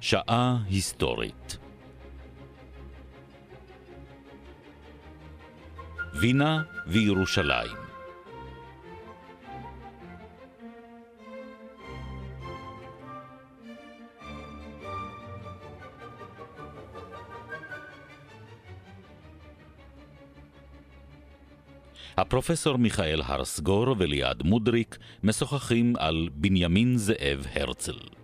שעה היסטורית וינה וירושלים הפרופסור מיכאל הרסגור וליעד מודריק משוחחים על בנימין זאב הרצל.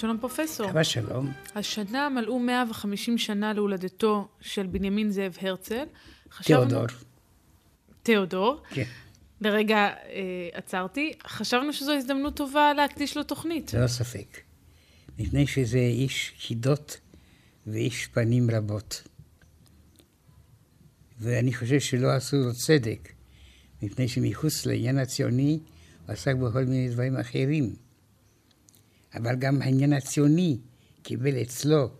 שלום פרופסור. שבת שלום. השנה מלאו 150 שנה להולדתו של בנימין זאב הרצל. חשבנו... תיאודור. תיאודור. כן. לרגע אה, עצרתי. חשבנו שזו הזדמנות טובה להקדיש לו תוכנית. ללא ספק. מפני שזה איש חידות ואיש פנים רבות. ואני חושב שלא עשו לו צדק, מפני שמחוץ לעניין הציוני הוא עסק בכל מיני דברים אחרים. אבל גם העניין הציוני קיבל אצלו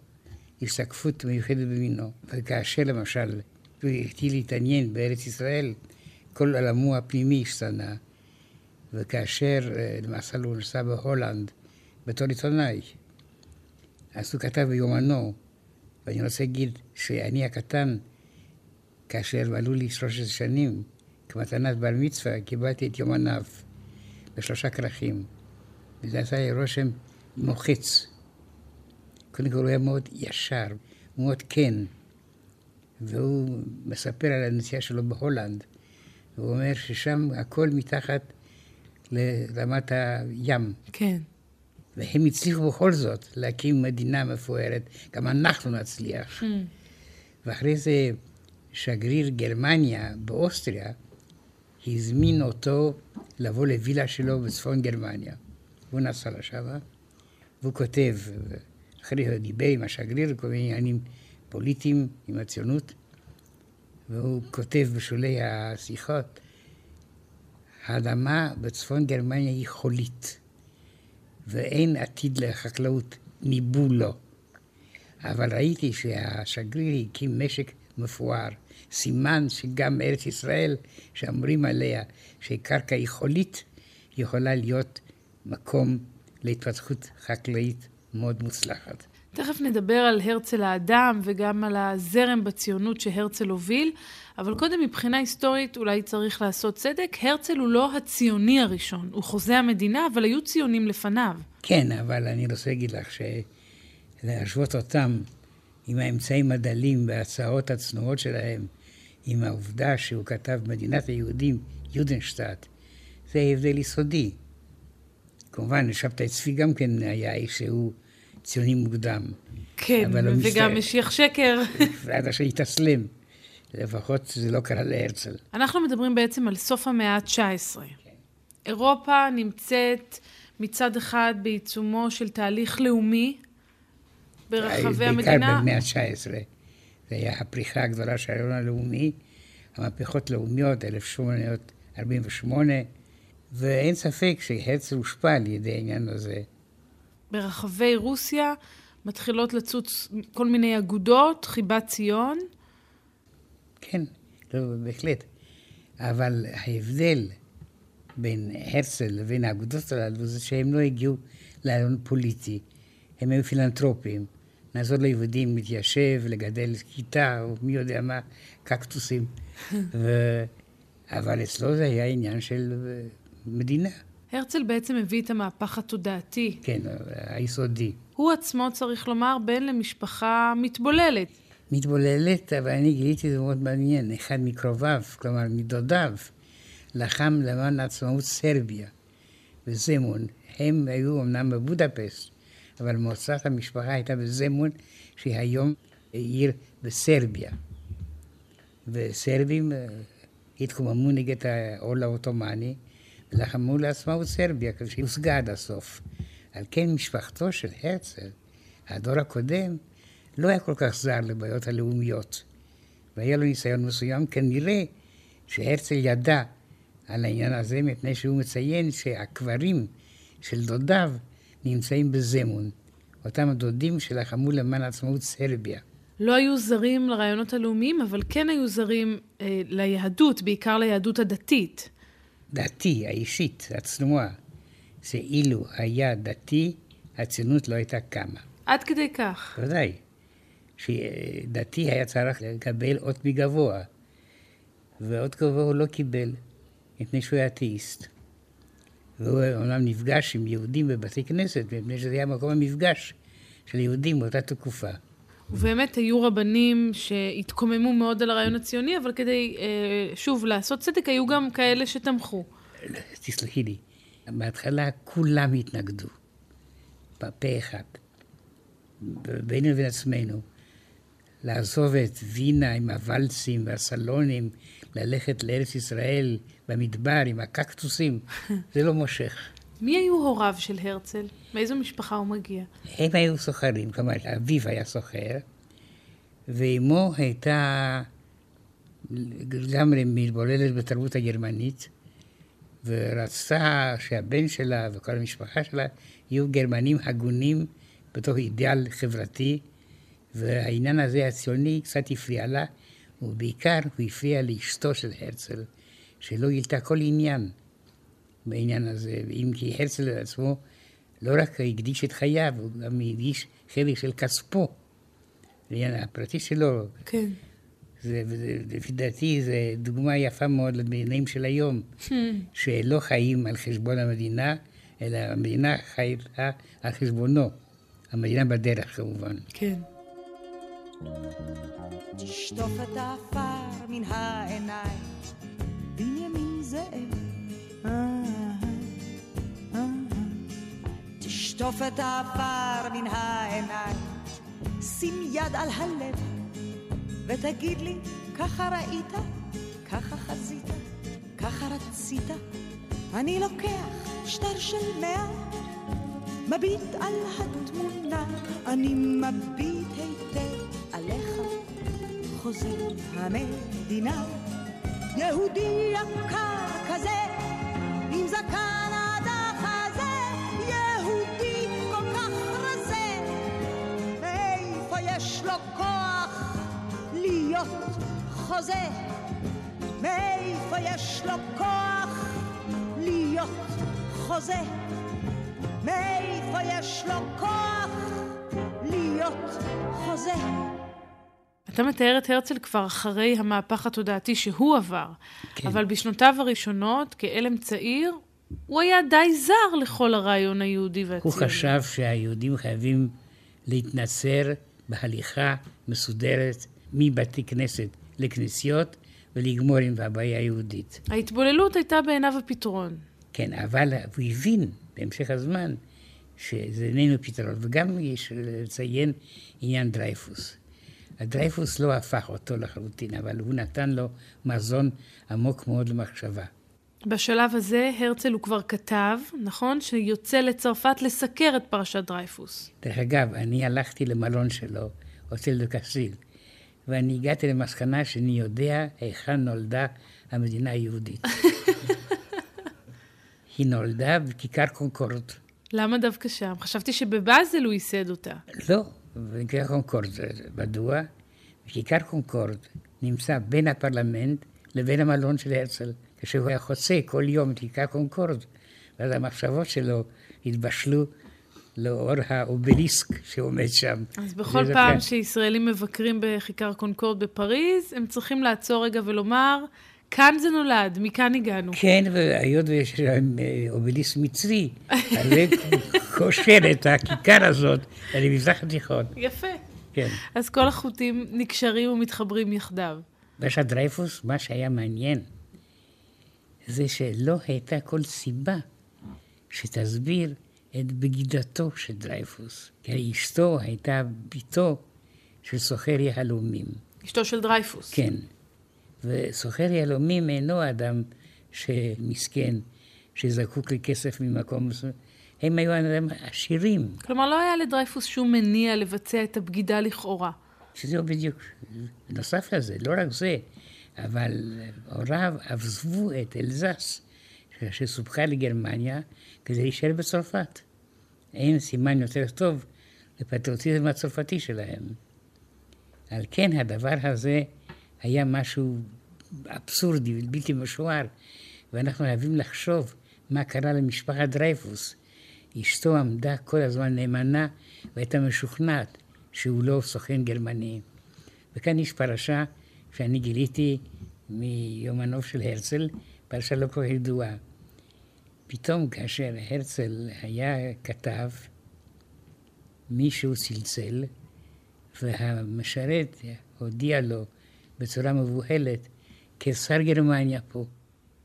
השתקפות מיוחדת במינו. וכאשר למשל הוא התחיל להתעניין בארץ ישראל, כל עולמו הפנימי השתנה. וכאשר למעשה הוא נסע בהולנד בתור עיתונאי, אז הוא כתב ביומנו, ואני רוצה להגיד שאני הקטן, כאשר מלאו לי 13 שנים, כמתנת בר מצווה, קיבלתי את יומניו בשלושה כרכים. וזה עשה לי רושם מוחץ. קודם כל הוא היה מאוד ישר, מאוד כן. והוא מספר על הנסיעה שלו בהולנד. הוא אומר ששם הכל מתחת לרמת הים. כן. והם הצליחו בכל זאת להקים מדינה מפוארת, גם אנחנו נצליח. Hmm. ואחרי זה שגריר גרמניה באוסטריה הזמין אותו לבוא לווילה שלו בצפון גרמניה. הוא נסע לשם, והוא כותב, אחרי הוא דיבר עם השגריר, כל מיני עניינים פוליטיים עם הציונות, והוא כותב בשולי השיחות, האדמה בצפון גרמניה היא חולית, ואין עתיד לחקלאות, ניבאו לו. אבל ראיתי שהשגריר הקים משק מפואר, סימן שגם ארץ ישראל, שאומרים עליה שקרקע היא חולית, יכולה להיות מקום להתפתחות חקלאית מאוד מוצלחת. תכף נדבר על הרצל האדם וגם על הזרם בציונות שהרצל הוביל, אבל קודם מבחינה היסטורית אולי צריך לעשות צדק. הרצל הוא לא הציוני הראשון, הוא חוזה המדינה, אבל היו ציונים לפניו. כן, אבל אני רוצה להגיד לך שלהשוות אותם עם האמצעים הדלים וההצעות הצנועות שלהם, עם העובדה שהוא כתב מדינת היהודים, יודנשטאט, זה הבדל יסודי. כמובן, שבתאי צבי גם כן היה איש שהוא ציוני מוקדם. כן, וגם משיח שקר. ועד אשר התאסלם. לפחות זה לא קרה להרצל. אנחנו מדברים בעצם על סוף המאה ה-19. כן. אירופה נמצאת מצד אחד בעיצומו של תהליך לאומי ברחבי המדינה. בעיקר במאה ה-19. זה היה הפריחה הגדולה של הרעיון הלאומי, המהפכות לאומיות, 1848, ואין ספק שהרצל הושפע על ידי העניין הזה. ברחבי רוסיה מתחילות לצוץ כל מיני אגודות, חיבת ציון. כן, לא, בהחלט. אבל ההבדל בין הרצל לבין האגודות הללו זה שהם לא הגיעו לרעיון פוליטי. הם היו פילנטרופים. נעזור ליהודים להתיישב, לגדל כיתה, או מי יודע מה, קקטוסים. ו... אבל אצלו זה היה עניין של מדינה. הרצל בעצם הביא את המהפך התודעתי. כן, היסודי. הוא עצמו, צריך לומר, בן למשפחה מתבוללת. מתבוללת, אבל אני גיליתי זה מאוד מעניין. אחד מקרוביו, כלומר מדודיו, לחם למען עצמאות סרביה וזמון. הם היו אמנם בבודפסט, אבל מוצאת המשפחה הייתה בזמון, שהיא היום עיר בסרביה. וסרבים התקוממו נגד העול העות'מאני, ולחמו לעצמאות סרביה, כדי שהושגה עד הסוף. על כן משפחתו של הרצל, הדור הקודם, לא היה כל כך זר לבעיות הלאומיות. והיה לו ניסיון מסוים, כנראה שהרצל ידע על העניין הזה, מפני שהוא מציין שהקברים של דודיו נמצאים בזמון, אותם הדודים שלחמו למען עצמאות סרביה. לא היו זרים לרעיונות הלאומיים, אבל כן היו זרים אה, ליהדות, בעיקר ליהדות הדתית. דתי, האישית, הצנועה, זה אילו היה דתי, הציונות לא הייתה קמה. עד כדי כך. בוודאי. שדתי היה צריך לקבל אות מגבוה, ואות גבוה הוא לא קיבל, מפני שהוא היה אתאיסט. והוא אומנם נפגש עם יהודים בבתי כנסת, מפני שזה היה מקום המפגש של יהודים באותה תקופה. ובאמת היו רבנים שהתקוממו מאוד על הרעיון הציוני, אבל כדי, אה, שוב, לעשות צדק, היו גם כאלה שתמכו. תסלחי לי, בהתחלה כולם התנגדו, פה אחד, בינינו ובין עצמנו. לעזוב את וינה עם הוואלצים והסלונים, ללכת לארץ ישראל במדבר עם הקקטוסים, זה לא מושך. מי היו הוריו של הרצל? מאיזו משפחה הוא מגיע? הם היו סוחרים, כלומר, אביו היה סוחר, ואמו הייתה לגמרי מתבוללת בתרבות הגרמנית, ורצתה שהבן שלה וכל המשפחה שלה יהיו גרמנים הגונים בתוך אידיאל חברתי, והעניין הזה הציוני קצת הפריע לה, ובעיקר הוא הפריע לאשתו של הרצל, שלא גילתה כל עניין בעניין הזה, אם כי הרצל עצמו לא רק הקדיש את חייו, הוא גם הקדיש חלק של כספו, לעניין הפרטי שלו. כן. זה, זה, לפי דעתי זו דוגמה יפה מאוד לבניינים של היום, hmm. שלא חיים על חשבון המדינה, אלא המדינה חייתה על חשבונו. המדינה בדרך כמובן. כן. תשטוף את העפר מן העיניים, בנימין זאב. תשטוף את העפר מן העיניים, שים יד על הלב, ותגיד לי, ככה ראית, ככה חזית, ככה רצית, אני לוקח שטר של מאה, מביט על התמונה, אני מביט היטב עליך, חוזר המדינה, יהודי יקר כזה, עם זקן לו כוח להיות חוזה? מאיפה יש לו כוח להיות חוזה? מאיפה יש לו כוח להיות חוזה? אתה מתאר את הרצל כבר אחרי המהפך התודעתי שהוא עבר, כן. אבל בשנותיו הראשונות, כאלם צעיר, הוא היה די זר לכל הרעיון היהודי והציוני. הוא חשב שהיהודים חייבים להתנצר בהליכה מסודרת מבתי כנסת לכנסיות ולגמור עם הבעיה היהודית. ההתבוללות הייתה בעיניו הפתרון. כן, אבל הוא הבין בהמשך הזמן שזה איננו פתרון, וגם יש לציין עניין דרייפוס. הדרייפוס לא הפך אותו לחלוטין, אבל הוא נתן לו מזון עמוק מאוד למחשבה. בשלב הזה הרצל הוא כבר כתב, נכון? שיוצא לצרפת לסקר את פרשת דרייפוס. דרך אגב, אני הלכתי למלון שלו, הוטל דה קסטיל, ואני הגעתי למסקנה שאני יודע היכן נולדה המדינה היהודית. היא נולדה בכיכר קונקורד. למה דווקא שם? חשבתי שבבאזל הוא ייסד אותה. לא, בכיכר קונקורד. מדוע? בכיכר קונקורד נמצא בין הפרלמנט לבין המלון של הרצל, כשהוא היה חוצה כל יום כיכר קונקורד, ואז המחשבות שלו התבשלו לאור האובליסק שעומד שם. אז בכל פעם כאן. שישראלים מבקרים בכיכר קונקורד בפריז, הם צריכים לעצור רגע ולומר, כאן זה נולד, מכאן הגענו. כן, והיות ויש להם אה, אובליסק מצרי, אז זה קושר את הכיכר הזאת למזרח התיכון. יפה. כן. אז כל החוטים נקשרים ומתחברים יחדיו. בשעת דרייפוס, מה שהיה מעניין, זה שלא הייתה כל סיבה שתסביר את בגידתו של דרייפוס. כי אשתו הייתה בתו של סוחר יהלומים. אשתו של דרייפוס. כן. וסוחר יהלומים אינו אדם שמסכן, שזקוק לכסף ממקום מסוים. הם היו אנשים עשירים. כלומר, לא היה לדרייפוס שום מניע לבצע את הבגידה לכאורה. שזהו בדיוק. נוסף לזה, לא רק זה, אבל הוריו עזבו את אלזס, שסופחה לגרמניה, כדי להישאר בצרפת. אין סימן יותר טוב לפטריוטיזם הצרפתי שלהם. על כן הדבר הזה היה משהו אבסורדי ובלתי משוער, ואנחנו חייבים לחשוב מה קרה למשפחת דרייפוס. אשתו עמדה כל הזמן נאמנה והייתה משוכנעת שהוא לא סוכן גרמני. וכאן יש פרשה שאני גיליתי מיומנו של הרצל, פרשה לא כל ידועה. פתאום כאשר הרצל היה כתב, מישהו צלצל, והמשרת הודיע לו בצורה מבוהלת, קיסר גרמניה פה.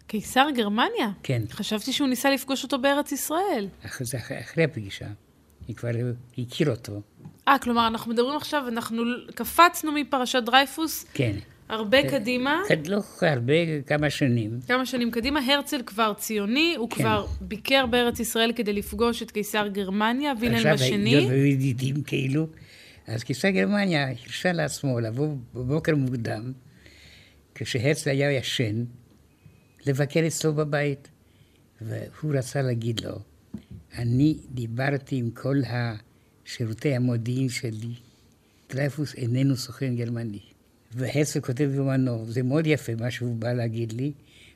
קיסר גרמניה? כן. חשבתי שהוא ניסה לפגוש אותו בארץ ישראל. אחרי, אחרי הפגישה, היא כבר הכיר אותו. אה, כלומר, אנחנו מדברים עכשיו, אנחנו קפצנו מפרשת דרייפוס. כן. הרבה אה, קדימה. לא הרבה, כמה שנים. כמה שנים קדימה. הרצל כבר ציוני, הוא כן. כבר ביקר בארץ ישראל כדי לפגוש את קיסר גרמניה, וילהלם השני. עכשיו, היו ידידים כאילו. אז קיסר גרמניה הרשה לעצמו לבוא בבוקר מוקדם, כשהרצל היה ישן, לבקר אצלו בבית. והוא רצה להגיד לו, אני דיברתי עם כל השירותי המודיעין שלי, דרייפוס איננו סוכן גרמני. והרצל כותב ביומנו, זה מאוד יפה מה שהוא בא להגיד לי,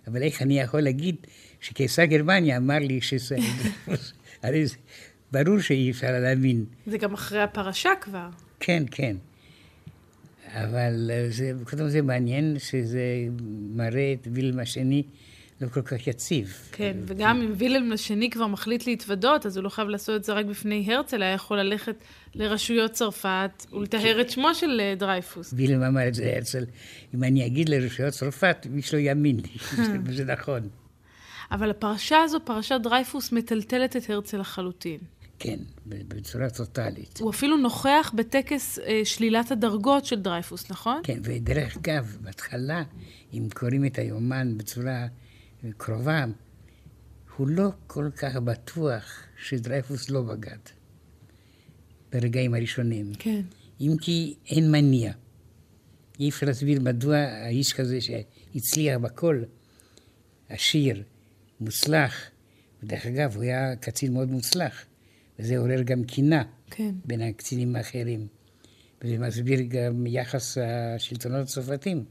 אבל איך אני יכול להגיד שקיסר גרמניה אמר לי שזה... הרי זה ברור שאי אפשר להאמין. זה גם אחרי הפרשה כבר. כן, כן. אבל אה, זה, קודם זה מעניין שזה מראה את וילם השני לא כל כך יציב. כן, וגם אם וילם השני כבר מחליט להתוודות, אז הוא לא חייב לעשות את זה רק בפני הרצל, היה יכול ללכת לרשויות צרפת ולטהר את שמו של אה, דרייפוס. וילם אמר את זה הרצל, אם אני אגיד לרשויות צרפת, איש לא יאמין לי, וזה נכון. אבל הפרשה הזו, פרשת דרייפוס, מטלטלת את הרצל לחלוטין. כן, בצורה טוטאלית. הוא אפילו נוכח בטקס אה, שלילת הדרגות של דרייפוס, נכון? כן, ודרך אגב, בהתחלה, אם קוראים את היומן בצורה קרובה, הוא לא כל כך בטוח שדרייפוס לא בגד. ברגעים הראשונים. כן. אם כי אין מניע. אי אפשר להסביר מדוע האיש כזה שהצליח בכל, עשיר, מוצלח, ודרך אגב, הוא היה קצין מאוד מוצלח, וזה עורר גם קינה כן. בין הקצינים האחרים. וזה מסביר גם יחס השלטונות הצרפתים.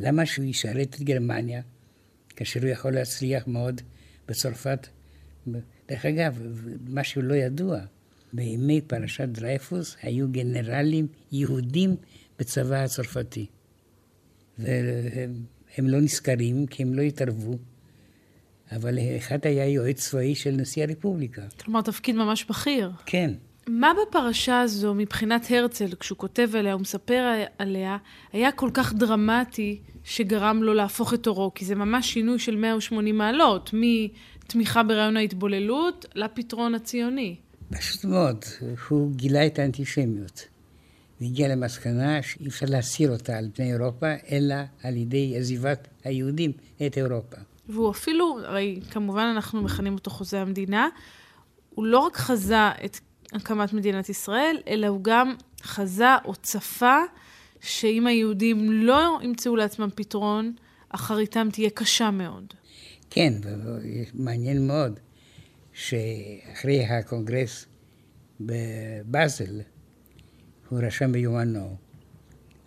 למה שהוא ישרת את גרמניה, כאשר הוא יכול להצליח מאוד בצרפת? דרך אגב, משהו לא ידוע, בימי פרשת דרייפוס היו גנרלים יהודים בצבא הצרפתי. והם לא נזכרים כי הם לא התערבו, אבל אחד היה יועץ צבאי של נשיא הרפובליקה. כלומר, תפקיד ממש בכיר. כן. מה בפרשה הזו, מבחינת הרצל, כשהוא כותב עליה, הוא מספר עליה, היה כל כך דרמטי שגרם לו להפוך את עורו? כי זה ממש שינוי של 180 מעלות, מתמיכה ברעיון ההתבוללות לפתרון הציוני. פשוט מאוד, הוא גילה את האנטישמיות. והגיע למסקנה שאי אפשר להסיר אותה על פני אירופה, אלא על ידי עזיבת היהודים את אירופה. והוא אפילו, הרי כמובן אנחנו מכנים אותו חוזה המדינה, הוא לא רק חזה את הקמת מדינת ישראל, אלא הוא גם חזה או צפה שאם היהודים לא ימצאו לעצמם פתרון, אחריתם תהיה קשה מאוד. כן, מעניין מאוד שאחרי הקונגרס בבאזל, הוא רשם ביומנו,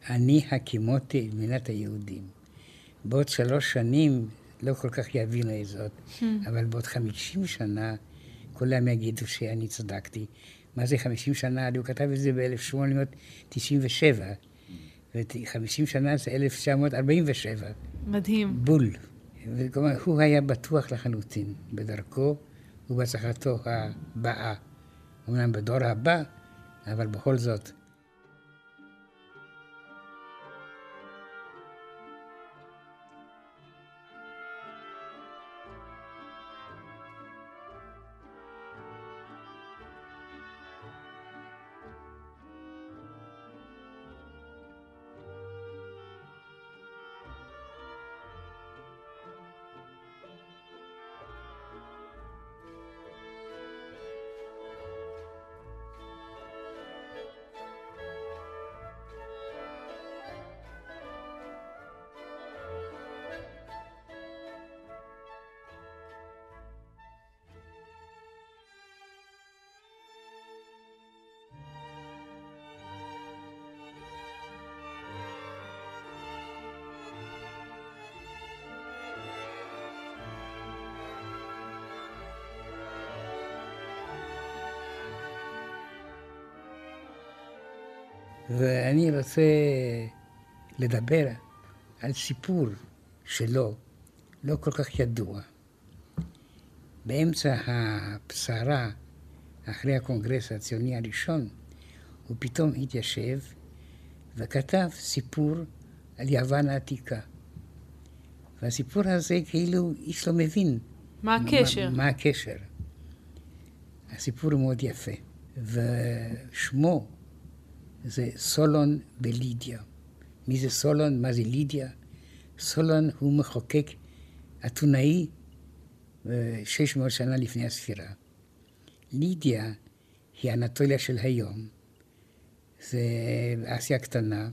אני הקימותי את מדינת היהודים. בעוד שלוש שנים לא כל כך יבינו את זאת, hmm. אבל בעוד חמישים שנה כולם יגידו שאני צדקתי. מה זה חמישים שנה? הוא כתב את זה ב-1897, ו-50 שנה זה 1947. מדהים. בול. וכלומר, הוא היה בטוח לחלוטין בדרכו ובהצלחתו הבאה. אמנם בדור הבא, אבל בכל זאת, ואני רוצה לדבר על סיפור שלו, לא כל כך ידוע. באמצע הפשרה, אחרי הקונגרס הציוני הראשון, הוא פתאום התיישב וכתב סיפור על יוון העתיקה. והסיפור הזה כאילו איש לא מבין. מה הקשר? מה, מה הקשר. הסיפור הוא מאוד יפה, ושמו זה סולון בלידיה. מי זה סולון? מה זה לידיה? סולון הוא מחוקק אתונאי 600 שנה לפני הספירה. לידיה היא אנטוליה של היום. זה אסיה הקטנה,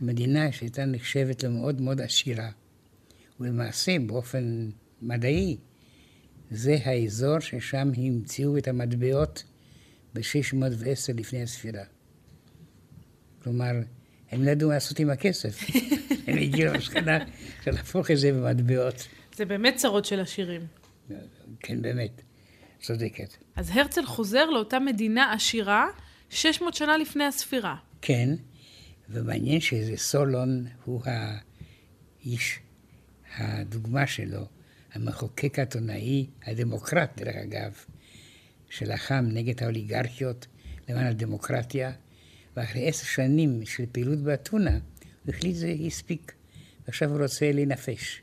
מדינה שהייתה נחשבת למאוד מאוד עשירה. ולמעשה, באופן מדעי, זה האזור ששם המציאו את המטבעות ב-610 לפני הספירה. כלומר, הם לא ידעו מה לעשות עם הכסף. הם הגיעו למסקנה של להפוך את זה במטבעות. זה באמת צרות של עשירים. כן, באמת, צודקת. אז הרצל חוזר לאותה מדינה עשירה 600 שנה לפני הספירה. כן, ומעניין שזה סולון הוא האיש, הדוגמה שלו, המחוקק העיתונאי, הדמוקרט, דרך אגב, שלחם נגד האוליגרכיות למען הדמוקרטיה, ואחרי עשר שנים של פעילות באתונה, הוא החליט שזה הספיק. ועכשיו הוא רוצה לנפש.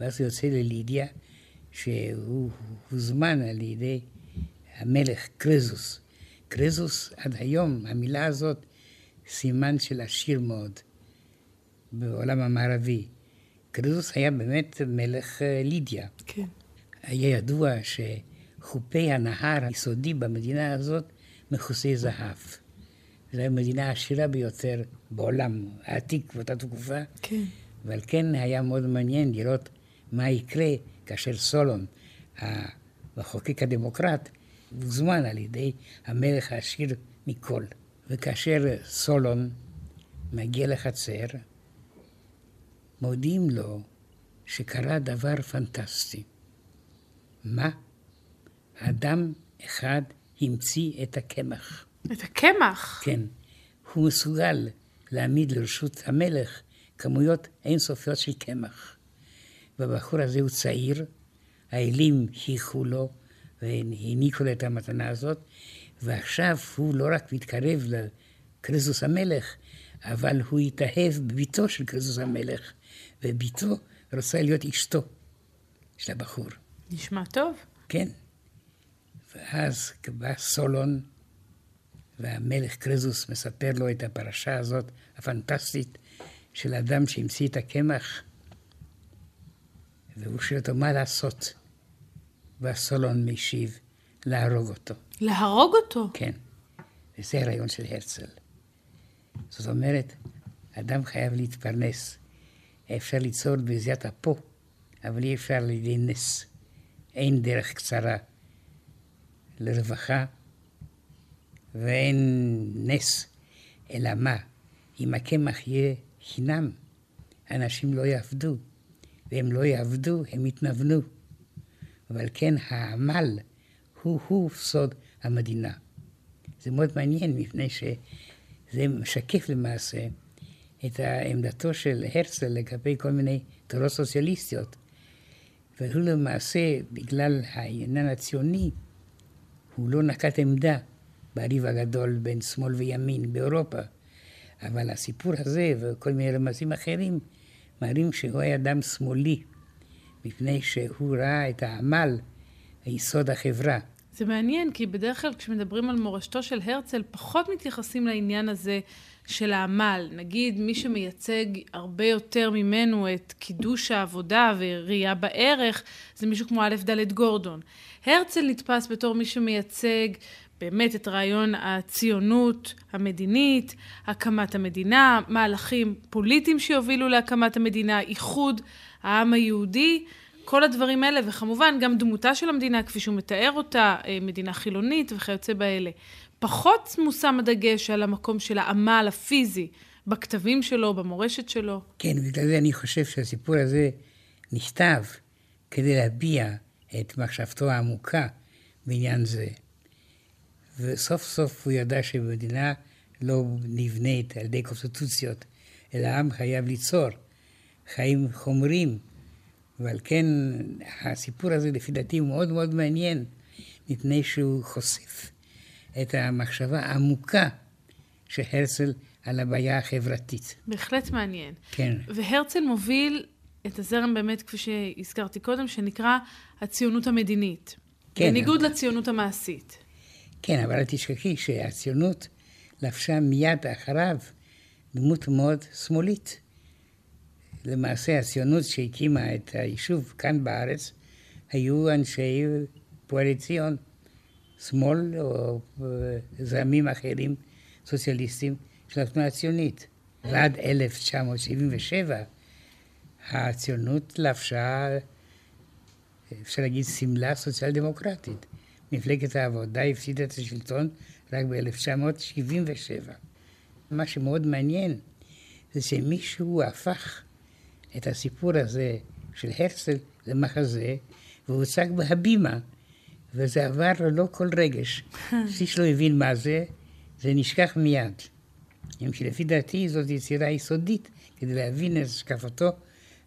ואז הוא יוצא ללידיה, שהוא הוזמן על ידי המלך קרזוס. קרזוס, עד היום, המילה הזאת, סימן של עשיר מאוד בעולם המערבי. קרזוס היה באמת מלך אה, לידיה. כן. היה ידוע שחופי הנהר היסודי במדינה הזאת מכוסי זהב. זו המדינה העשירה ביותר בעולם העתיק באותה תקופה. כן. ועל כן היה מאוד מעניין לראות מה יקרה כאשר סולון, המחוקק הדמוקרט, הוזמן על ידי המלך העשיר מכל. וכאשר סולון מגיע לחצר, מודיעים לו שקרה דבר פנטסטי. מה? אדם אחד המציא את הקמח. את הקמח? כן. הוא מסוגל להעמיד לרשות המלך כמויות אינסופיות של קמח. והבחור הזה הוא צעיר, האלים חייכו לו והעניקו לו את המתנה הזאת, ועכשיו הוא לא רק מתקרב לקרזוס המלך, אבל הוא התאהב בביתו של קרזוס המלך, וביתו רוצה להיות אשתו של הבחור. נשמע טוב. כן. ואז בא סולון, והמלך קרזוס מספר לו את הפרשה הזאת, הפנטסטית, של אדם שהמציא את הקמח, והוא שואל אותו מה לעשות. והסולון משיב, להרוג אותו. להרוג אותו? כן. וזה הרעיון של הרצל. זאת אומרת, אדם חייב להתפרנס. אפשר ליצור בזיעת אפו, אבל אי אפשר על ידי נס. אין דרך קצרה לרווחה ואין נס. אלא מה? אם הקמח יהיה חינם, אנשים לא יעבדו, והם לא יעבדו, הם יתנוונו. אבל כן, העמל הוא-הוא סוד המדינה. זה מאוד מעניין, מפני שזה משקף למעשה את עמדתו של הרצל לגבי כל מיני תורות סוציאליסטיות. והוא למעשה, בגלל העניין הציוני, הוא לא נקט עמדה בריב הגדול בין שמאל וימין באירופה. אבל הסיפור הזה וכל מיני רמזים אחרים מראים שהוא היה אדם שמאלי, מפני שהוא ראה את העמל, היסוד החברה. זה מעניין, כי בדרך כלל כשמדברים על מורשתו של הרצל, פחות מתייחסים לעניין הזה של העמל. נגיד, מי שמייצג הרבה יותר ממנו את קידוש העבודה וראייה בערך, זה מישהו כמו א' ד' גורדון. הרצל נתפס בתור מי שמייצג באמת את רעיון הציונות המדינית, הקמת המדינה, מהלכים פוליטיים שיובילו להקמת המדינה, איחוד העם היהודי, כל הדברים האלה, וכמובן גם דמותה של המדינה, כפי שהוא מתאר אותה, אה, מדינה חילונית וכיוצא באלה. פחות מושם הדגש על המקום של העמל הפיזי בכתבים שלו, במורשת שלו. כן, בגלל זה אני חושב שהסיפור הזה נכתב כדי להביע את מחשבתו העמוקה בעניין זה. וסוף סוף הוא ידע שבמדינה לא נבנית על ידי קונסטיטוציות, אלא העם חייב ליצור חיים חומרים. ועל כן הסיפור הזה לפי דעתי הוא מאוד מאוד מעניין, מפני שהוא חושף את המחשבה העמוקה של הרצל על הבעיה החברתית. בהחלט מעניין. כן. והרצל מוביל את הזרם באמת, כפי שהזכרתי קודם, שנקרא הציונות המדינית. כן. בניגוד לציונות המעשית. כן, אבל אל תשכחי שהציונות לבשה מיד אחריו דמות מאוד שמאלית. למעשה הציונות שהקימה את היישוב כאן בארץ היו אנשי פועלי ציון, שמאל או זרמים אחרים, סוציאליסטים של התנועה הציונית. ועד 1977 הציונות לבשה, אפשר להגיד, שמלה סוציאל דמוקרטית. מפלגת העבודה הפסידה את השלטון רק ב-1977. מה שמאוד מעניין זה שמישהו הפך את הסיפור הזה של הרצל למחזה, והוצג בהבימה, וזה עבר ללא כל רגש. איש לא הבין מה זה, זה נשכח מיד. אם שלפי דעתי זאת יצירה יסודית כדי להבין את השקפתו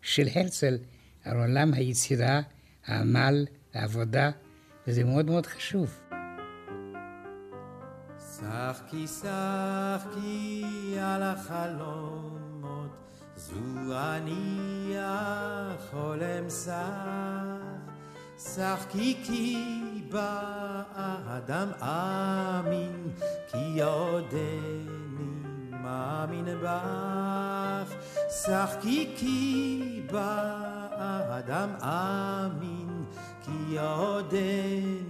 של הרצל על עולם היצירה, העמל, העבודה, וזה מאוד מאוד חשוב. שחקי שחקי על החלומות, זו אני החולם שח. שחקי כי באדם אמין, כי עודני מאמין בך. שחקי כי באדם אמין, כי עודני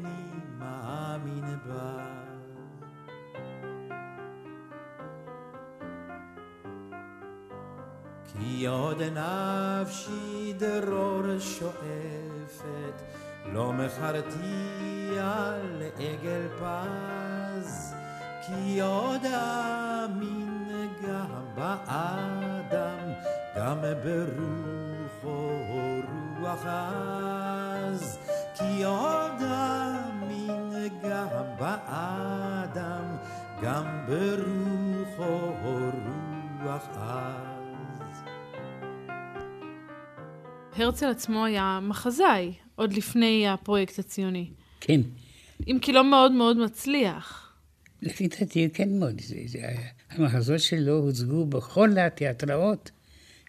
מאמין בך. כי עוד נפשי דרור שואפת, לא מכרתי על עגל פז, כי עוד אמין גם באדם, גם ברוחו רוח עז, כי עוד אמין גם באדם, גם ברוחו רוח עז. הרצל עצמו היה מחזאי, עוד לפני הפרויקט הציוני. כן. אם כי לא מאוד מאוד מצליח. לפי דעתי, כן מאוד. זה, זה, המחזות שלו הוצגו בכל התיאטראות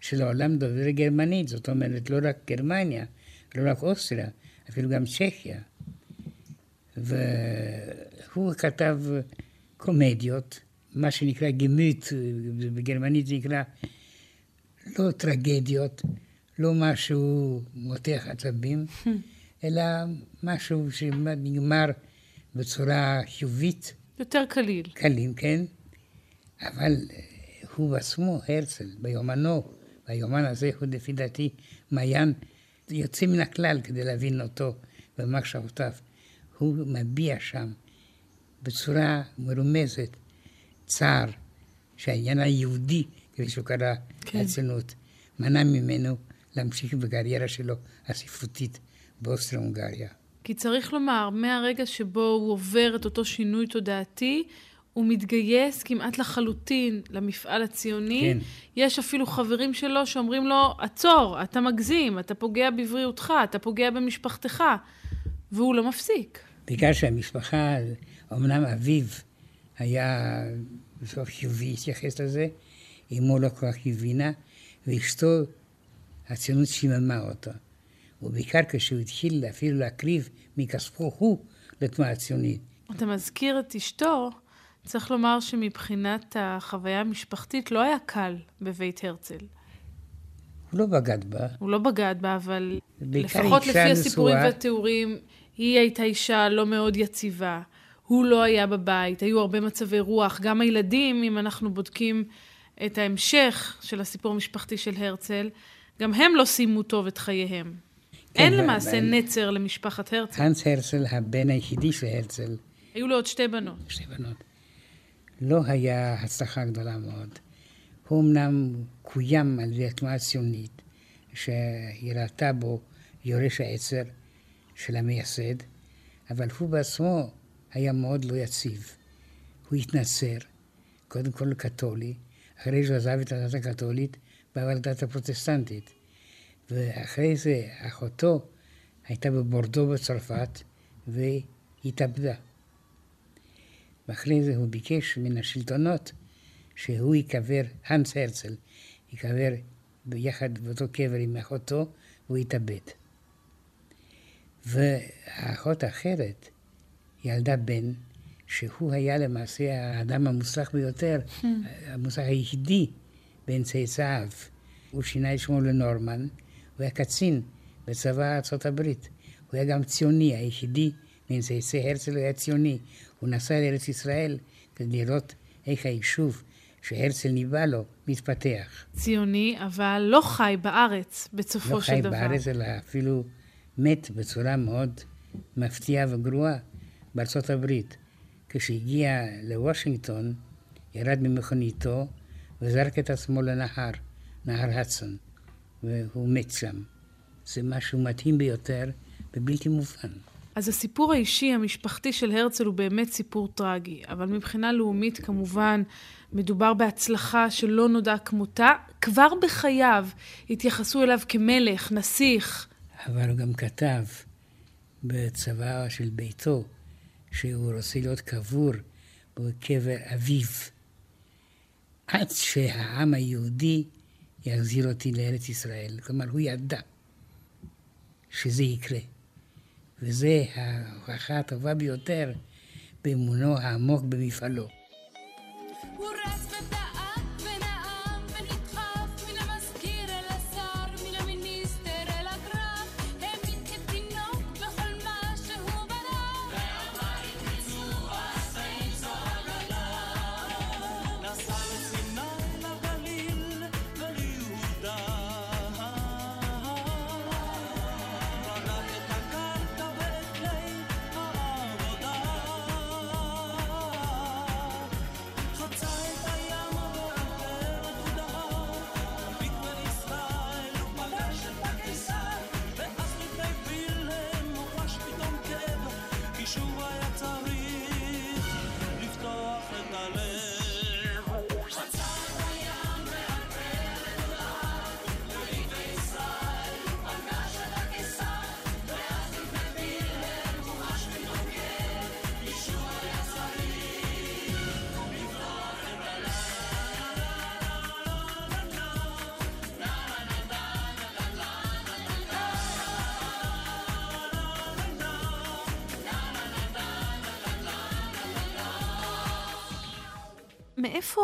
של העולם דובר גרמנית, זאת אומרת, לא רק גרמניה, לא רק אוסטריה, אפילו גם צ'כיה. והוא כתב קומדיות, מה שנקרא גמיט, בגרמנית זה נקרא לא טרגדיות, לא משהו מותח עצבים, אלא משהו שנגמר בצורה חיובית. יותר קליל. קלים, כן. אבל הוא עצמו, הרצל, ביומנו, ביומן הזה הוא לפי דעתי מעיין יוצא מן הכלל כדי להבין אותו במחשבותיו. הוא מביע שם בצורה מרומזת צער שהעניין היהודי, כפי שהוא קרא כן. לציונות, מנע ממנו להמשיך בקריירה שלו הספרותית באוסטריה-הונגריה. כי צריך לומר, מהרגע שבו הוא עובר את אותו שינוי תודעתי, הוא מתגייס כמעט לחלוטין למפעל הציוני. כן. יש אפילו חברים שלו שאומרים לו, עצור, אתה מגזים, אתה פוגע בבריאותך, אתה פוגע במשפחתך, והוא לא מפסיק. בגלל שהמשפחה, אמנם אביו היה בסוף חיובי התייחס לזה, אמו לא כל כך הבינה, ואשתו הציונות שיממה אותו. ובעיקר כשהוא התחיל אפילו להקריב מכספו הוא לתנועה הציונית. אתה מזכיר את אשתו, צריך לומר שמבחינת החוויה המשפחתית לא היה קל בבית הרצל. הוא לא בגד בה. הוא לא בגד בה, אבל לפחות לפי הסיפורים והתיאורים, היא הייתה אישה לא מאוד יציבה. הוא לא היה בבית, היו הרבה מצבי רוח. גם הילדים, אם אנחנו בודקים את ההמשך של הסיפור המשפחתי של הרצל, גם הם לא סיימו טוב את חייהם. כן, אין למעשה נצר למשפחת הרצל. הנס הרצל, הבן היחידי של הרצל. היו לו עוד שתי בנות. שתי בנות. לא היה הצלחה גדולה מאוד. הוא אמנם קוים על ידי התנועה הציונית, שהיא בו יורש העצר של המייסד, אבל הוא בעצמו היה מאוד לא יציב. הוא התנצר, קודם כל קתולי, אחרי שהוא עזב את הדת הקתולית, בא לדת הפרוטסטנטית. ואחרי זה אחותו הייתה בבורדו בצרפת והתאבדה. ואחרי זה הוא ביקש מן השלטונות שהוא ייקבר, הנס הרצל, ייקבר ביחד באותו קבר עם אחותו, והוא התאבד. והאחות האחרת ילדה בן, שהוא היה למעשה האדם המוצלח ביותר, hmm. המוצלח היחידי בין צאצאיו. הוא שינה את שמו לנורמן, הוא היה קצין בצבא ארצות הברית. הוא היה גם ציוני, היחידי בין צאצאי הרצל הוא היה ציוני. הוא נסע לארץ ישראל כדי לראות איך היישוב שהרצל ניבא לו מתפתח. ציוני, אבל לא חי בארץ בסופו לא של דבר. לא חי בארץ, אלא אפילו מת בצורה מאוד מפתיעה וגרועה בארצות הברית. כשהגיע לוושינגטון, ירד ממכוניתו וזרק את עצמו לנהר, נהר הדסון, והוא מת שם. זה משהו מדהים ביותר ובלתי מובן. אז הסיפור האישי, המשפחתי של הרצל הוא באמת סיפור טרגי, אבל מבחינה לאומית כמובן מדובר בהצלחה שלא נודע כמותה. כבר בחייו התייחסו אליו כמלך, נסיך. אבל הוא גם כתב בצבא של ביתו שהוא רוצה להיות קבור בקבר אביו, עד שהעם היהודי יחזיר אותי לארץ ישראל. כלומר, הוא ידע שזה יקרה. וזו ההוכחה הטובה ביותר באמונו העמוק במפעלו.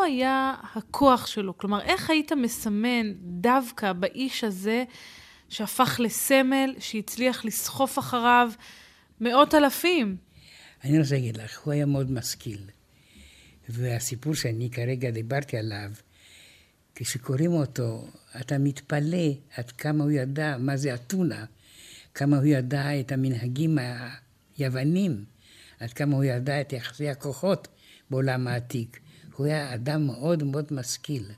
היה הכוח שלו? כלומר, איך היית מסמן דווקא באיש הזה שהפך לסמל, שהצליח לסחוף אחריו מאות אלפים? אני רוצה להגיד לך, הוא היה מאוד משכיל. והסיפור שאני כרגע דיברתי עליו, כשקוראים אותו, אתה מתפלא עד כמה הוא ידע מה זה אתונה, כמה הוא ידע את המנהגים היוונים, עד כמה הוא ידע את יחסי הכוחות בעולם העתיק. הוא היה אדם מאוד מאוד משכיל,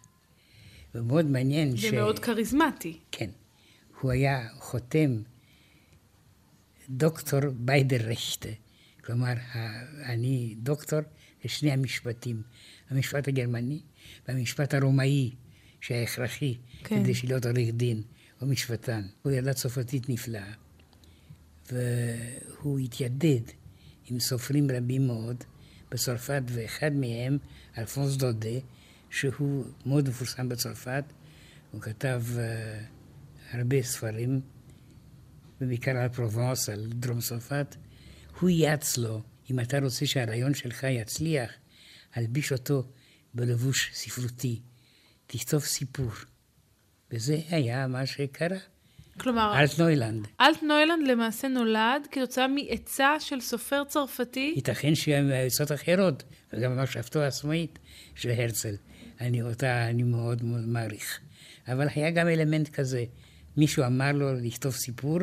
ומאוד מעניין ש... ומאוד כריזמטי. כן. הוא היה חותם דוקטור ביידררכטה. כלומר, אני דוקטור לשני המשפטים, המשפט הגרמני והמשפט הרומאי, שהיה הכרחי כן. כדי להיות עורך דין או משפטן. הוא ידע צרפתית נפלאה, והוא התיידד עם סופרים רבים מאוד, בצרפת, ואחד מהם, אלפונס דודה, שהוא מאוד מפורסם בצרפת, הוא כתב uh, הרבה ספרים, ובעיקר על פרובנס, על דרום צרפת. הוא יעץ לו, אם אתה רוצה שהרעיון שלך יצליח, הלביש אותו בלבוש ספרותי, תכתוב סיפור. וזה היה מה שקרה. כלומר... אלט נוילנד. אלט נוילנד למעשה נולד כתוצאה מעצה של סופר צרפתי. ייתכן שיהיו עצות אחרות, וגם מחשבתו העצמאית של הרצל. אני אותה, אני מאוד מאוד מעריך. אבל היה גם אלמנט כזה. מישהו אמר לו לכתוב סיפור,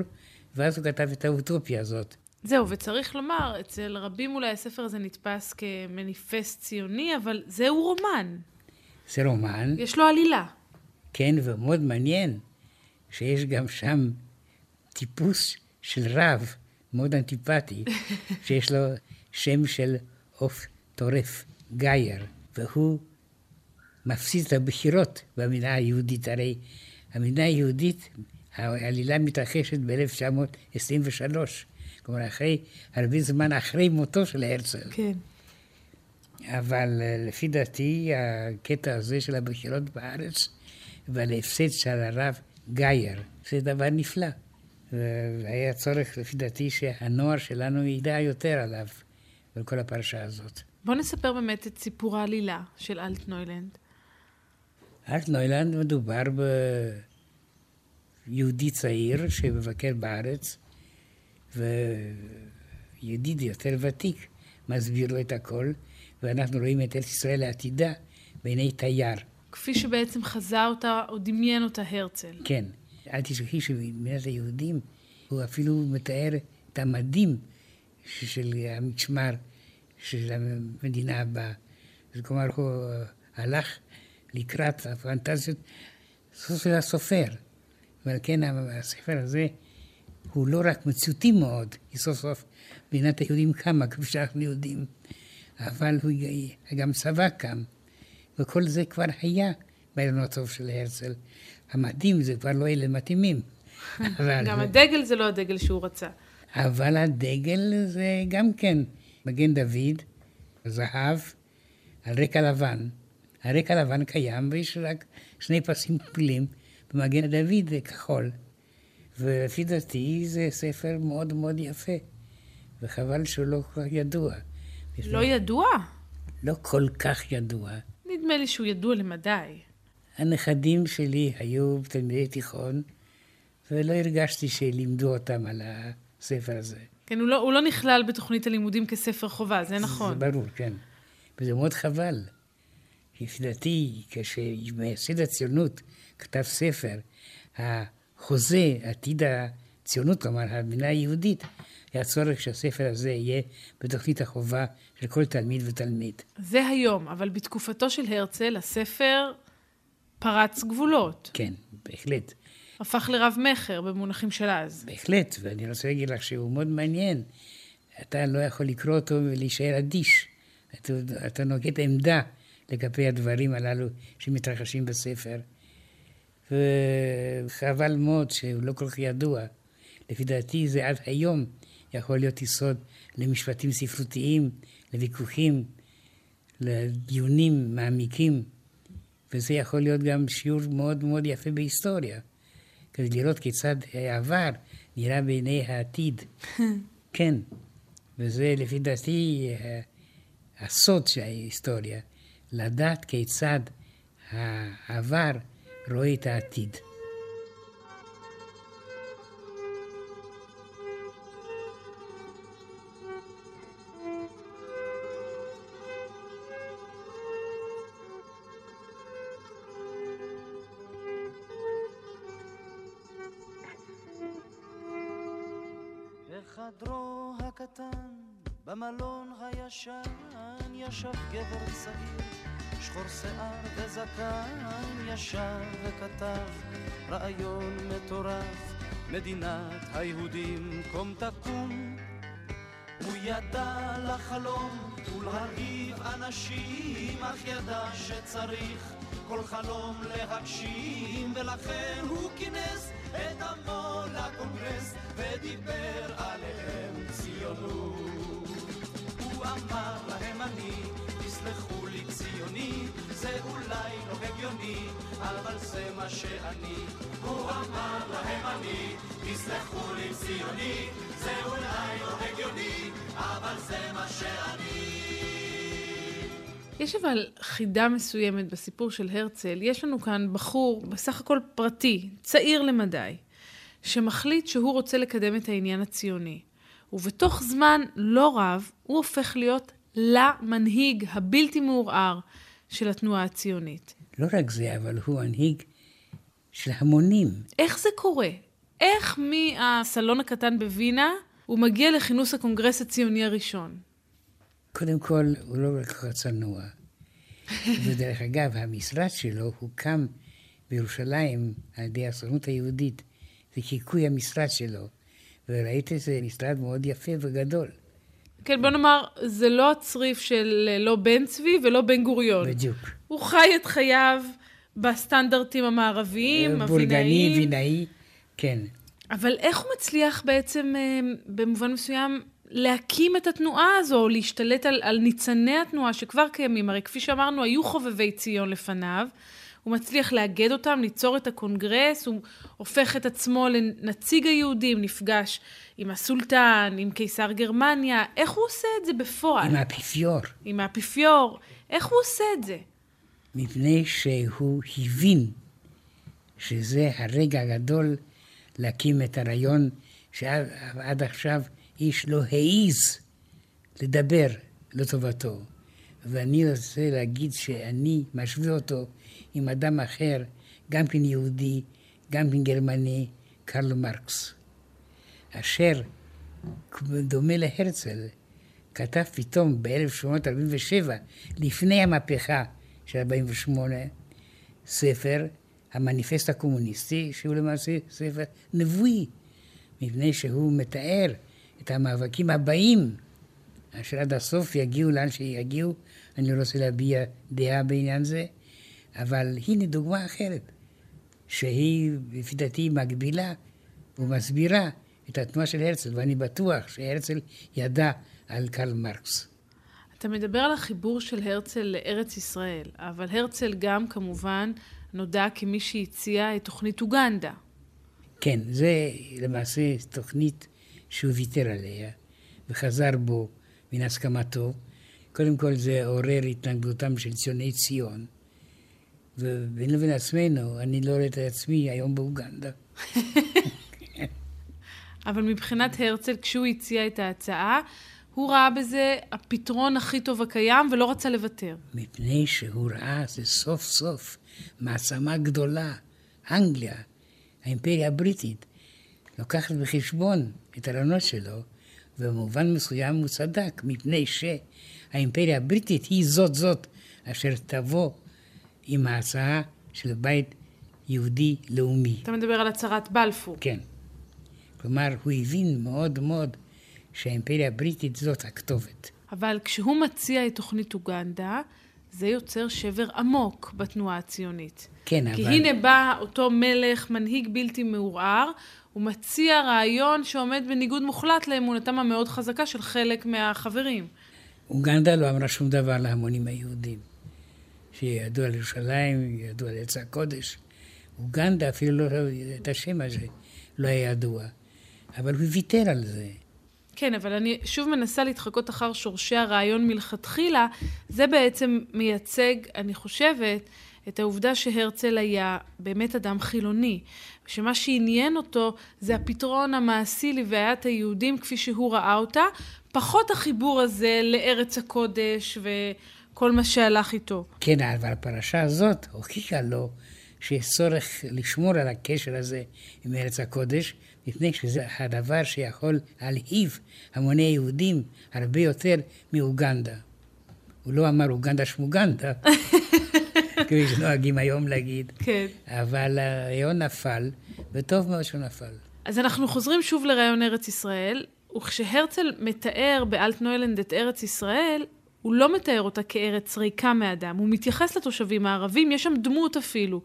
ואז הוא כתב את האוטופיה הזאת. זהו, וצריך לומר, אצל רבים אולי הספר הזה נתפס כמניפסט ציוני, אבל זהו רומן. זה רומן. יש לו עלילה. כן, ומאוד מעניין. שיש גם שם טיפוס של רב מאוד אנטיפטי, שיש לו שם של עוף טורף, גייר, והוא מפסיד את הבחירות במדינה היהודית. הרי המדינה היהודית, העלילה מתרחשת ב-1923. כלומר, אחרי, הרבה זמן אחרי מותו של הרצל. כן. אבל אה, לפי דעתי, הקטע הזה של הבחירות בארץ ועל ההפסד של הרב גייר, זה דבר נפלא. והיה צורך, לפי דעתי, שהנוער שלנו ידע יותר עליו, על כל הפרשה הזאת. בוא נספר באמת את סיפור העלילה של אלטנוילנד. אלטנוילנד מדובר ביהודי צעיר שמבקר בארץ, וידיד יותר ותיק מסביר לו את הכל, ואנחנו רואים את ארץ ישראל העתידה בעיני תייר. כפי שבעצם חזה אותה או דמיין אותה הרצל. כן. אל תשכחי שבמדינת היהודים הוא אפילו מתאר את המדים של המשמר של המדינה הבאה. כלומר, הוא הלך לקראת הפנטזיות של הסופר. ועל כן הספר הזה הוא לא רק מציאותי מאוד, כי סוף סוף מדינת היהודים קמה, כפי שאנחנו יודעים, אבל הוא גם צבא קם, וכל זה כבר היה בעליונותיו של הרצל. המדים זה כבר לא אלה מתאימים. גם הדגל זה לא הדגל שהוא רצה. אבל הדגל זה גם כן מגן דוד, זהב, על רקע לבן. הרקע לבן קיים ויש רק שני פסים כפולים, במגן דוד זה כחול. ולפי דעתי זה ספר מאוד מאוד יפה, וחבל שהוא לא כל כך ידוע. לא ידוע? לא כל כך ידוע. נדמה לי שהוא ידוע למדי. הנכדים שלי היו תלמידי תיכון, ולא הרגשתי שלימדו אותם על הספר הזה. כן, הוא לא, הוא לא נכלל בתוכנית הלימודים כספר חובה, זה נכון. זה ברור, כן. וזה מאוד חבל. לפי דעתי, כשמייסד הציונות כתב ספר, החוזה, עתיד הציונות, כלומר המדינה היהודית, היה צורך שהספר הזה יהיה בתוכנית החובה של כל תלמיד ותלמיד. זה היום, אבל בתקופתו של הרצל, הספר פרץ גבולות. כן, בהחלט. הפך לרב-מכר במונחים של אז. בהחלט, ואני רוצה להגיד לך שהוא מאוד מעניין. אתה לא יכול לקרוא אותו ולהישאר אדיש. אתה, אתה נוגד עמדה לגבי הדברים הללו שמתרחשים בספר. וחבל מאוד שהוא לא כל כך ידוע. לפי דעתי זה עד היום יכול להיות יסוד למשפטים ספרותיים, לוויכוחים, לדיונים מעמיקים. וזה יכול להיות גם שיעור מאוד מאוד יפה בהיסטוריה. כדי לראות כיצד העבר נראה בעיני העתיד. כן, וזה לפי דעתי הסוד של ההיסטוריה, לדעת כיצד העבר רואה את העתיד. במלון הישן, ישב גבר צעיר, שחור שיער וזקן, ישב וכתב רעיון מטורף, מדינת היהודים קום תקום. הוא ידע לחלום ולהרעיב אנשים, אך ידע שצריך כל חלום להגשים, ולכן הוא כינס את עמו לקונגרס ודיבר עליהם ציונות. אמר להם אני, תסלחו לי ציוני, זה אולי לא הגיוני, אבל זה מה שאני. הוא אמר להם אני, תסלחו לי ציוני, זה אולי לא הגיוני, אבל זה מה שאני. יש אבל חידה מסוימת בסיפור של הרצל. יש לנו כאן בחור, בסך הכל פרטי, צעיר למדי, שמחליט שהוא רוצה לקדם את העניין הציוני. ובתוך זמן לא רב, הוא הופך להיות למנהיג הבלתי מעורער של התנועה הציונית. לא רק זה, אבל הוא מנהיג של המונים. איך זה קורה? איך מהסלון הקטן בווינה הוא מגיע לכינוס הקונגרס הציוני הראשון? קודם כל, הוא לא כך צנוע. ודרך אגב, המשרד שלו הוקם בירושלים על ידי הסוכנות היהודית. זה חיקוי המשרד שלו. וראיתי שזה משרד מאוד יפה וגדול. כן, בוא נאמר, זה לא הצריף של אה, לא בן צבי ולא בן גוריון. בדיוק. הוא חי את חייו בסטנדרטים המערביים, בולגני, אבינאיים. וינאי, כן. אבל איך הוא מצליח בעצם, אה, במובן מסוים, להקים את התנועה הזו, או להשתלט על, על ניצני התנועה שכבר קיימים? הרי כפי שאמרנו, היו חובבי ציון לפניו. הוא מצליח לאגד אותם, ליצור את הקונגרס, הוא הופך את עצמו לנציג היהודים, נפגש עם הסולטן, עם קיסר גרמניה. איך הוא עושה את זה בפועל? עם האפיפיור. עם האפיפיור. איך הוא עושה את זה? מפני שהוא הבין שזה הרגע הגדול להקים את הרעיון שעד עכשיו איש לא העז לדבר לטובתו. ואני רוצה להגיד שאני משווה אותו עם אדם אחר, גם כן יהודי, גם כן גרמני, קרל מרקס, אשר דומה להרצל, כתב פתאום ב-1847, לפני המהפכה של 48, ספר, המניפסט הקומוניסטי, שהוא למעשה ספר נבואי, מפני שהוא מתאר את המאבקים הבאים, אשר עד הסוף יגיעו לאן שיגיעו. אני לא רוצה להביע דעה בעניין זה, אבל הנה דוגמה אחרת, שהיא, לפי דעתי, מגבילה ומסבירה את התנועה של הרצל, ואני בטוח שהרצל ידע על קרל מרקס. אתה מדבר על החיבור של הרצל לארץ ישראל, אבל הרצל גם כמובן נודע כמי שהציע את תוכנית אוגנדה. כן, זה למעשה תוכנית שהוא ויתר עליה וחזר בו מן הסכמתו. קודם כל זה עורר התנגדותם של ציוני ציון, ובין לבין עצמנו, אני לא רואה את עצמי היום באוגנדה. אבל מבחינת הרצל, כשהוא הציע את ההצעה, הוא ראה בזה הפתרון הכי טוב הקיים ולא רצה לוותר. מפני שהוא ראה זה סוף סוף מעצמה גדולה, אנגליה, האימפריה הבריטית, לוקחת בחשבון את הרעיונות שלו, ובמובן מסוים הוא צדק, מפני שהאימפריה הבריטית היא זאת זאת אשר תבוא עם ההצעה של בית יהודי לאומי. אתה מדבר על הצהרת בלפור. כן. כלומר, הוא הבין מאוד מאוד שהאימפריה הבריטית זאת הכתובת. אבל כשהוא מציע את תוכנית אוגנדה, זה יוצר שבר עמוק בתנועה הציונית. כן, כי אבל... כי הנה בא אותו מלך, מנהיג בלתי מעורער, הוא מציע רעיון שעומד בניגוד מוחלט לאמונתם המאוד חזקה של חלק מהחברים. אוגנדה לא אמרה שום דבר להמונים היהודים. שידעו על ירושלים, ידעו על עץ הקודש. אוגנדה אפילו לא, את השם הזה לא היה ידוע. אבל הוא ויתר על זה. כן, אבל אני שוב מנסה להתחקות אחר שורשי הרעיון מלכתחילה. זה בעצם מייצג, אני חושבת, את העובדה שהרצל היה באמת אדם חילוני, שמה שעניין אותו זה הפתרון המעשי לבעיית היהודים כפי שהוא ראה אותה, פחות החיבור הזה לארץ הקודש וכל מה שהלך איתו. כן, אבל הפרשה הזאת הוכיחה לו שיש צורך לשמור על הקשר הזה עם ארץ הקודש, מפני שזה הדבר שיכול להלהיב המוני יהודים הרבה יותר מאוגנדה. הוא לא אמר אוגנדה שמוגנדה, כפי שנוהגים היום להגיד. כן. אבל הרעיון נפל, וטוב מאוד שהוא נפל. אז אנחנו חוזרים שוב לרעיון ארץ ישראל, וכשהרצל מתאר באלטנוילנד את ארץ ישראל, הוא לא מתאר אותה כארץ ריקה מאדם, הוא מתייחס לתושבים הערבים, יש שם דמות אפילו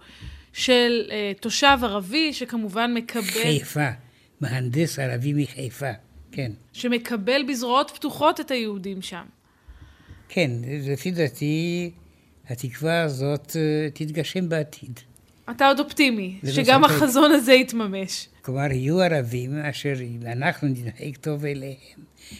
של אה, תושב ערבי שכמובן מקבל... חיפה, מהנדס ערבי מחיפה, כן. שמקבל בזרועות פתוחות את היהודים שם. כן, לפי דעתי, התקווה הזאת אה, תתגשם בעתיד. אתה עוד אופטימי, ללא שגם ספק. החזון הזה יתממש. כלומר, יהיו ערבים אשר אנחנו נתנהג טוב אליהם,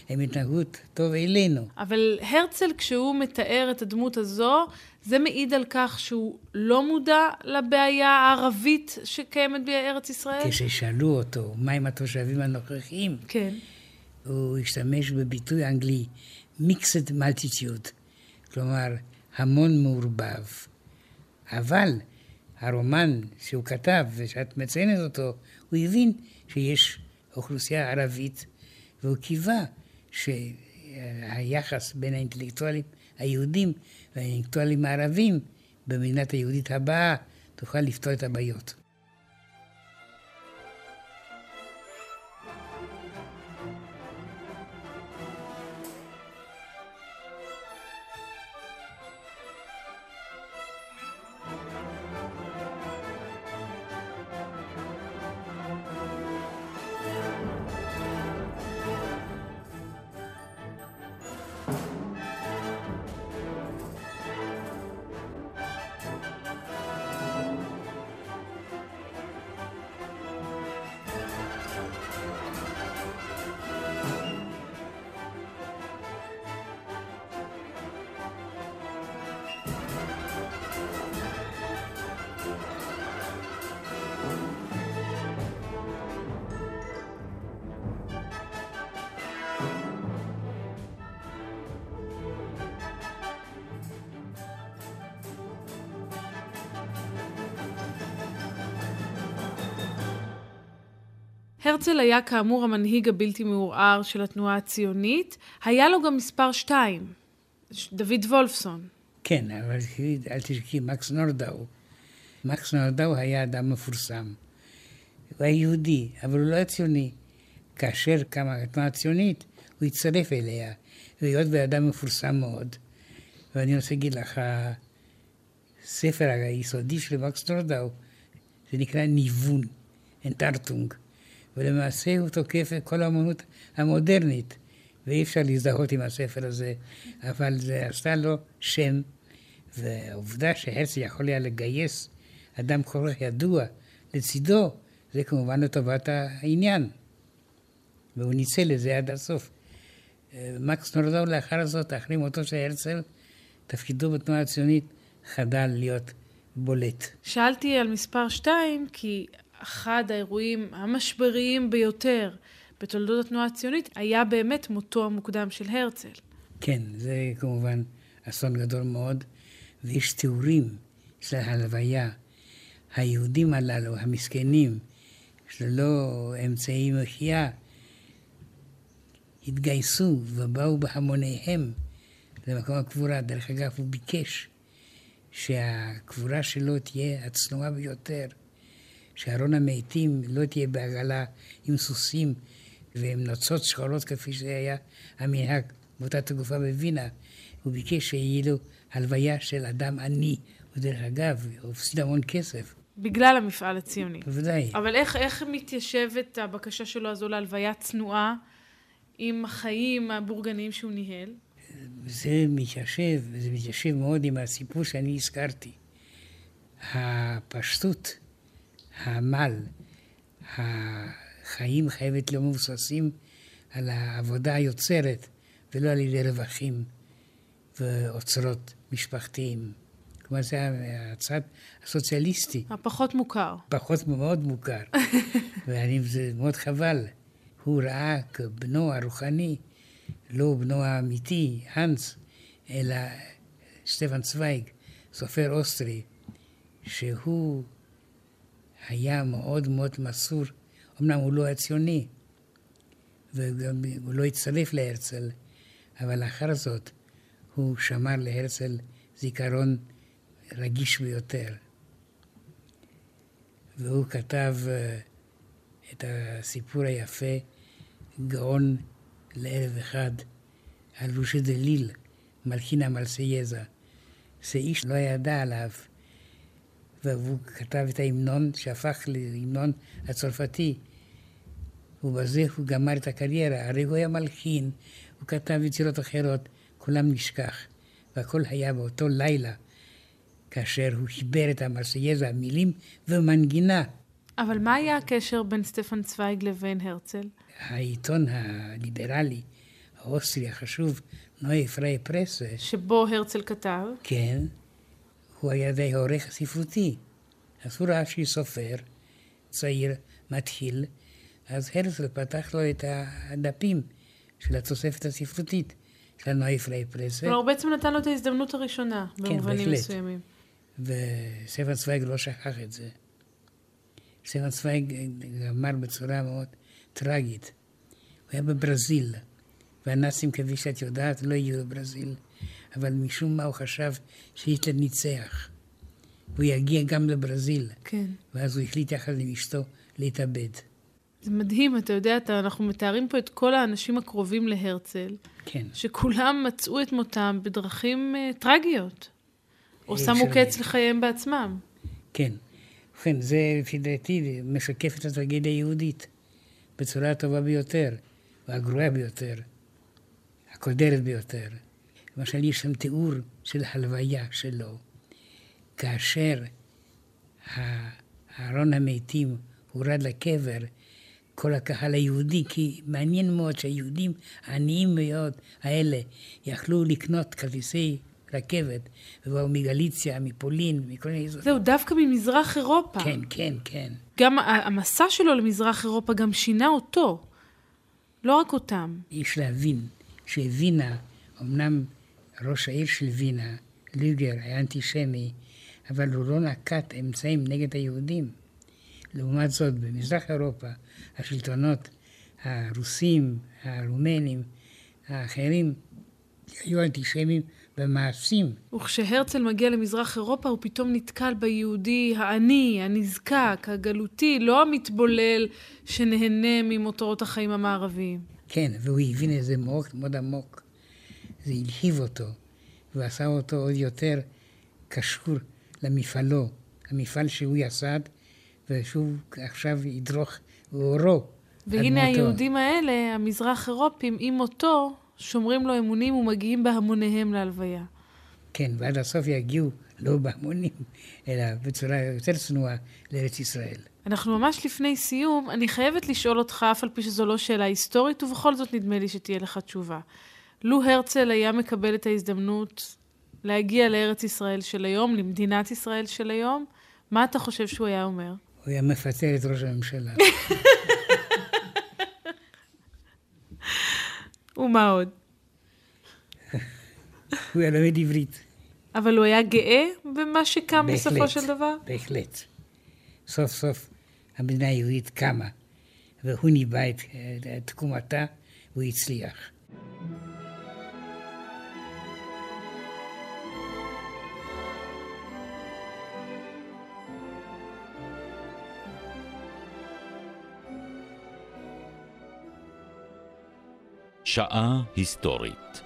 הם יתנהגו טוב אלינו. אבל הרצל, כשהוא מתאר את הדמות הזו, זה מעיד על כך שהוא לא מודע לבעיה הערבית שקיימת בארץ ישראל? כששאלו אותו מה עם התושבים הנוכחים, כן. הוא השתמש בביטוי אנגלי, mixed multitude, כלומר, המון מעורבב. אבל הרומן שהוא כתב, ושאת מציינת אותו, הוא הבין שיש אוכלוסייה ערבית, והוא קיווה שהיחס בין האינטלקטואלים היהודים והאינטלקטואלים הערבים במדינת היהודית הבאה תוכל לפתור את הבעיות. הרצל היה כאמור המנהיג הבלתי מעורער של התנועה הציונית. היה לו גם מספר שתיים, דוד וולפסון. כן, אבל אל תשכחי, מקס נורדאו. מקס נורדאו היה אדם מפורסם. הוא היה יהודי, אבל הוא לא היה ציוני. כאשר קמה התנועה הציונית, הוא הצטרף אליה, והיות ואדם מפורסם מאוד. ואני רוצה להגיד לך, הספר היסודי של מקס נורדאו, זה נקרא ניוון, אנטרטונג. ולמעשה הוא תוקף את כל האמנות המודרנית, ואי אפשר להזדהות עם הספר הזה, אבל זה עשה לו שם, והעובדה שהרצל יכול היה לגייס אדם כל כך ידוע לצידו, זה כמובן לטובת העניין. והוא ניצל את זה עד הסוף. מקס נורדאו לאחר זאת, אחרי מותו של הרצל, תפקידו בתנועה הציונית חדל להיות בולט. שאלתי על מספר שתיים, כי אחד האירועים המשבריים ביותר בתולדות התנועה הציונית היה באמת מותו המוקדם של הרצל. כן, זה כמובן אסון גדול מאוד, ויש תיאורים של ההלוויה. היהודים הללו, המסכנים, שללא אמצעי מחיה, התגייסו ובאו בהמוניהם למקום הקבורה. דרך אגב, הוא ביקש שהקבורה שלו תהיה הצנועה ביותר, שארון המתים לא תהיה בעגלה עם סוסים ועם נוצות שחורות כפי שהיה המנהג באותה תקופה בווינה. הוא ביקש שיהיה לו הלוויה של אדם עני. ודרך אגב, הוא הפסיד המון כסף. בגלל המפעל הציוני. בוודאי. אבל איך, איך מתיישבת הבקשה שלו הזו להלוויה צנועה עם החיים הבורגניים שהוא ניהל? זה מתיישב, זה מתיישב מאוד עם הסיפור שאני הזכרתי. הפשטות, העמל, החיים חייבת להיות מבוססים על העבודה היוצרת ולא על ידי רווחים ואוצרות משפחתיים. כלומר, זה הצד הסוציאליסטי. הפחות מוכר. פחות מאוד מוכר. ואני, זה מאוד חבל. הוא ראה כבנו הרוחני, לא בנו האמיתי, האנס, אלא שטפן צוויג, סופר אוסטרי, שהוא היה מאוד מאוד מסור. אמנם הוא לא היה ציוני, וגם הוא לא הצטרף להרצל, אבל לאחר זאת הוא שמר להרצל זיכרון רגיש ביותר. והוא כתב uh, את הסיפור היפה, גאון לערב אחד, על לושה דליל, מלכינה מלסייזה, שאיש לא ידע עליו. והוא כתב את ההמנון שהפך להמנון הצרפתי. ובזה הוא גמר את הקריירה. הרי הוא היה מלחין, הוא כתב יצירות אחרות, כולם נשכח. והכל היה באותו לילה. כאשר הוא חיבר את המרסייזה, המילים ומנגינה. אבל מה היה הקשר בין סטפן צוויג לבין הרצל? העיתון הליברלי, האוסטרי החשוב, נויה פרייה פרסה. שבו הרצל כתב? כן. הוא היה די העורך הספרותי. אז הוא ראה שהוא סופר, צעיר, מתחיל, אז הרצל פתח לו את הדפים של התוספת הספרותית של הנוי פריי פרסה. כלומר, הוא בעצם נתן לו את ההזדמנות הראשונה, כן, במובנים בהחלט. מסוימים. וסטפן צוויג לא שכח את זה. סטפן צוויג גמר בצורה מאוד טרגית. הוא היה בברזיל, והנאצים, כפי שאת יודעת, לא הגיעו לברזיל, אבל משום מה הוא חשב שהיטלר ניצח. והוא יגיע גם לברזיל, כן. ואז הוא החליט יחד עם אשתו להתאבד. זה מדהים, אתה יודע, אתה, אנחנו מתארים פה את כל האנשים הקרובים להרצל, כן. שכולם מצאו את מותם בדרכים uh, טרגיות, או אה, שמו קץ לחייהם בעצמם. כן. ובכן, זה לפי דעתי משקף את הטרגדיה היהודית בצורה הטובה ביותר, והגרועה ביותר, הקודרת ביותר. למשל, יש שם תיאור של הלוויה שלו, כאשר ארון המתים הורד לקבר, כל הקהל היהודי, כי מעניין מאוד שהיהודים העניים מאוד האלה יכלו לקנות כרטיסי רכבת, ובאו מגליציה, מפולין, מכל מיני אזורים. זהו, דווקא ממזרח אירופה. כן, כן, כן. גם המסע שלו למזרח אירופה גם שינה אותו, לא רק אותם. יש להבין שווינה, אמנם ראש העיר של וינה, לוגר, היה אנטישמי, אבל הוא לא נקט אמצעים נגד היהודים. לעומת זאת, במזרח אירופה, השלטונות הרוסים, הרומנים, האחרים, היו אנטישמים במעשים. וכשהרצל מגיע למזרח אירופה, הוא פתאום נתקל ביהודי העני, הנזקק, הגלותי, לא המתבולל שנהנה ממותרות החיים המערביים. כן, והוא הבין את זה מאוד מאוד עמוק. זה הלהיב אותו, והוא עשה אותו עוד יותר קשור למפעלו, המפעל שהוא יסד, ושהוא עכשיו ידרוך אורו. והנה היהודים האלה, המזרח אירופים, עם מותו, שומרים לו אמונים ומגיעים בהמוניהם להלוויה. כן, ועד הסוף יגיעו לא בהמונים, אלא בצורה יותר צנועה לארץ ישראל. אנחנו ממש לפני סיום, אני חייבת לשאול אותך, אף על פי שזו לא שאלה היסטורית, ובכל זאת נדמה לי שתהיה לך תשובה. לו הרצל היה מקבל את ההזדמנות להגיע לארץ ישראל של היום, למדינת ישראל של היום, מה אתה חושב שהוא היה אומר? הוא היה מפטר את ראש הממשלה. ומה עוד? הוא היה לומד עברית. אבל הוא היה גאה במה שקם בהחלט, בסופו של דבר? בהחלט. סוף סוף המדינה היהודית קמה, והוא ניבא את, את תקומתה, והוא הצליח. שעה היסטורית.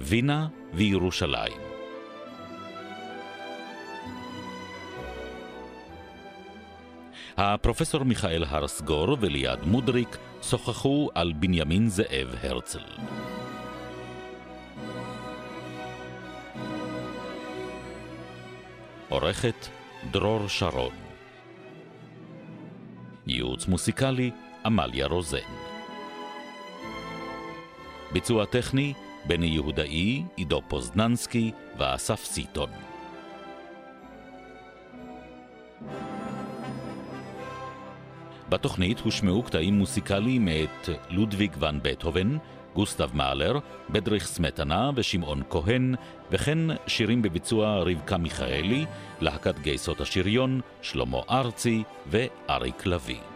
וינה וירושלים. הפרופסור מיכאל הרסגור וליעד מודריק שוחחו על בנימין זאב הרצל. עורכת דרור שרון ייעוץ מוסיקלי, עמליה רוזן. ביצוע טכני, בני יהודאי, עידו פוזננסקי ואסף סיטון. בתוכנית הושמעו קטעים מוסיקליים מאת לודוויג ון בטהובן, גוסטב מאלר, בדריך סמטנה ושמעון כהן, וכן שירים בביצוע רבקה מיכאלי, להקת גייסות השריון, שלמה ארצי ואריק לביא.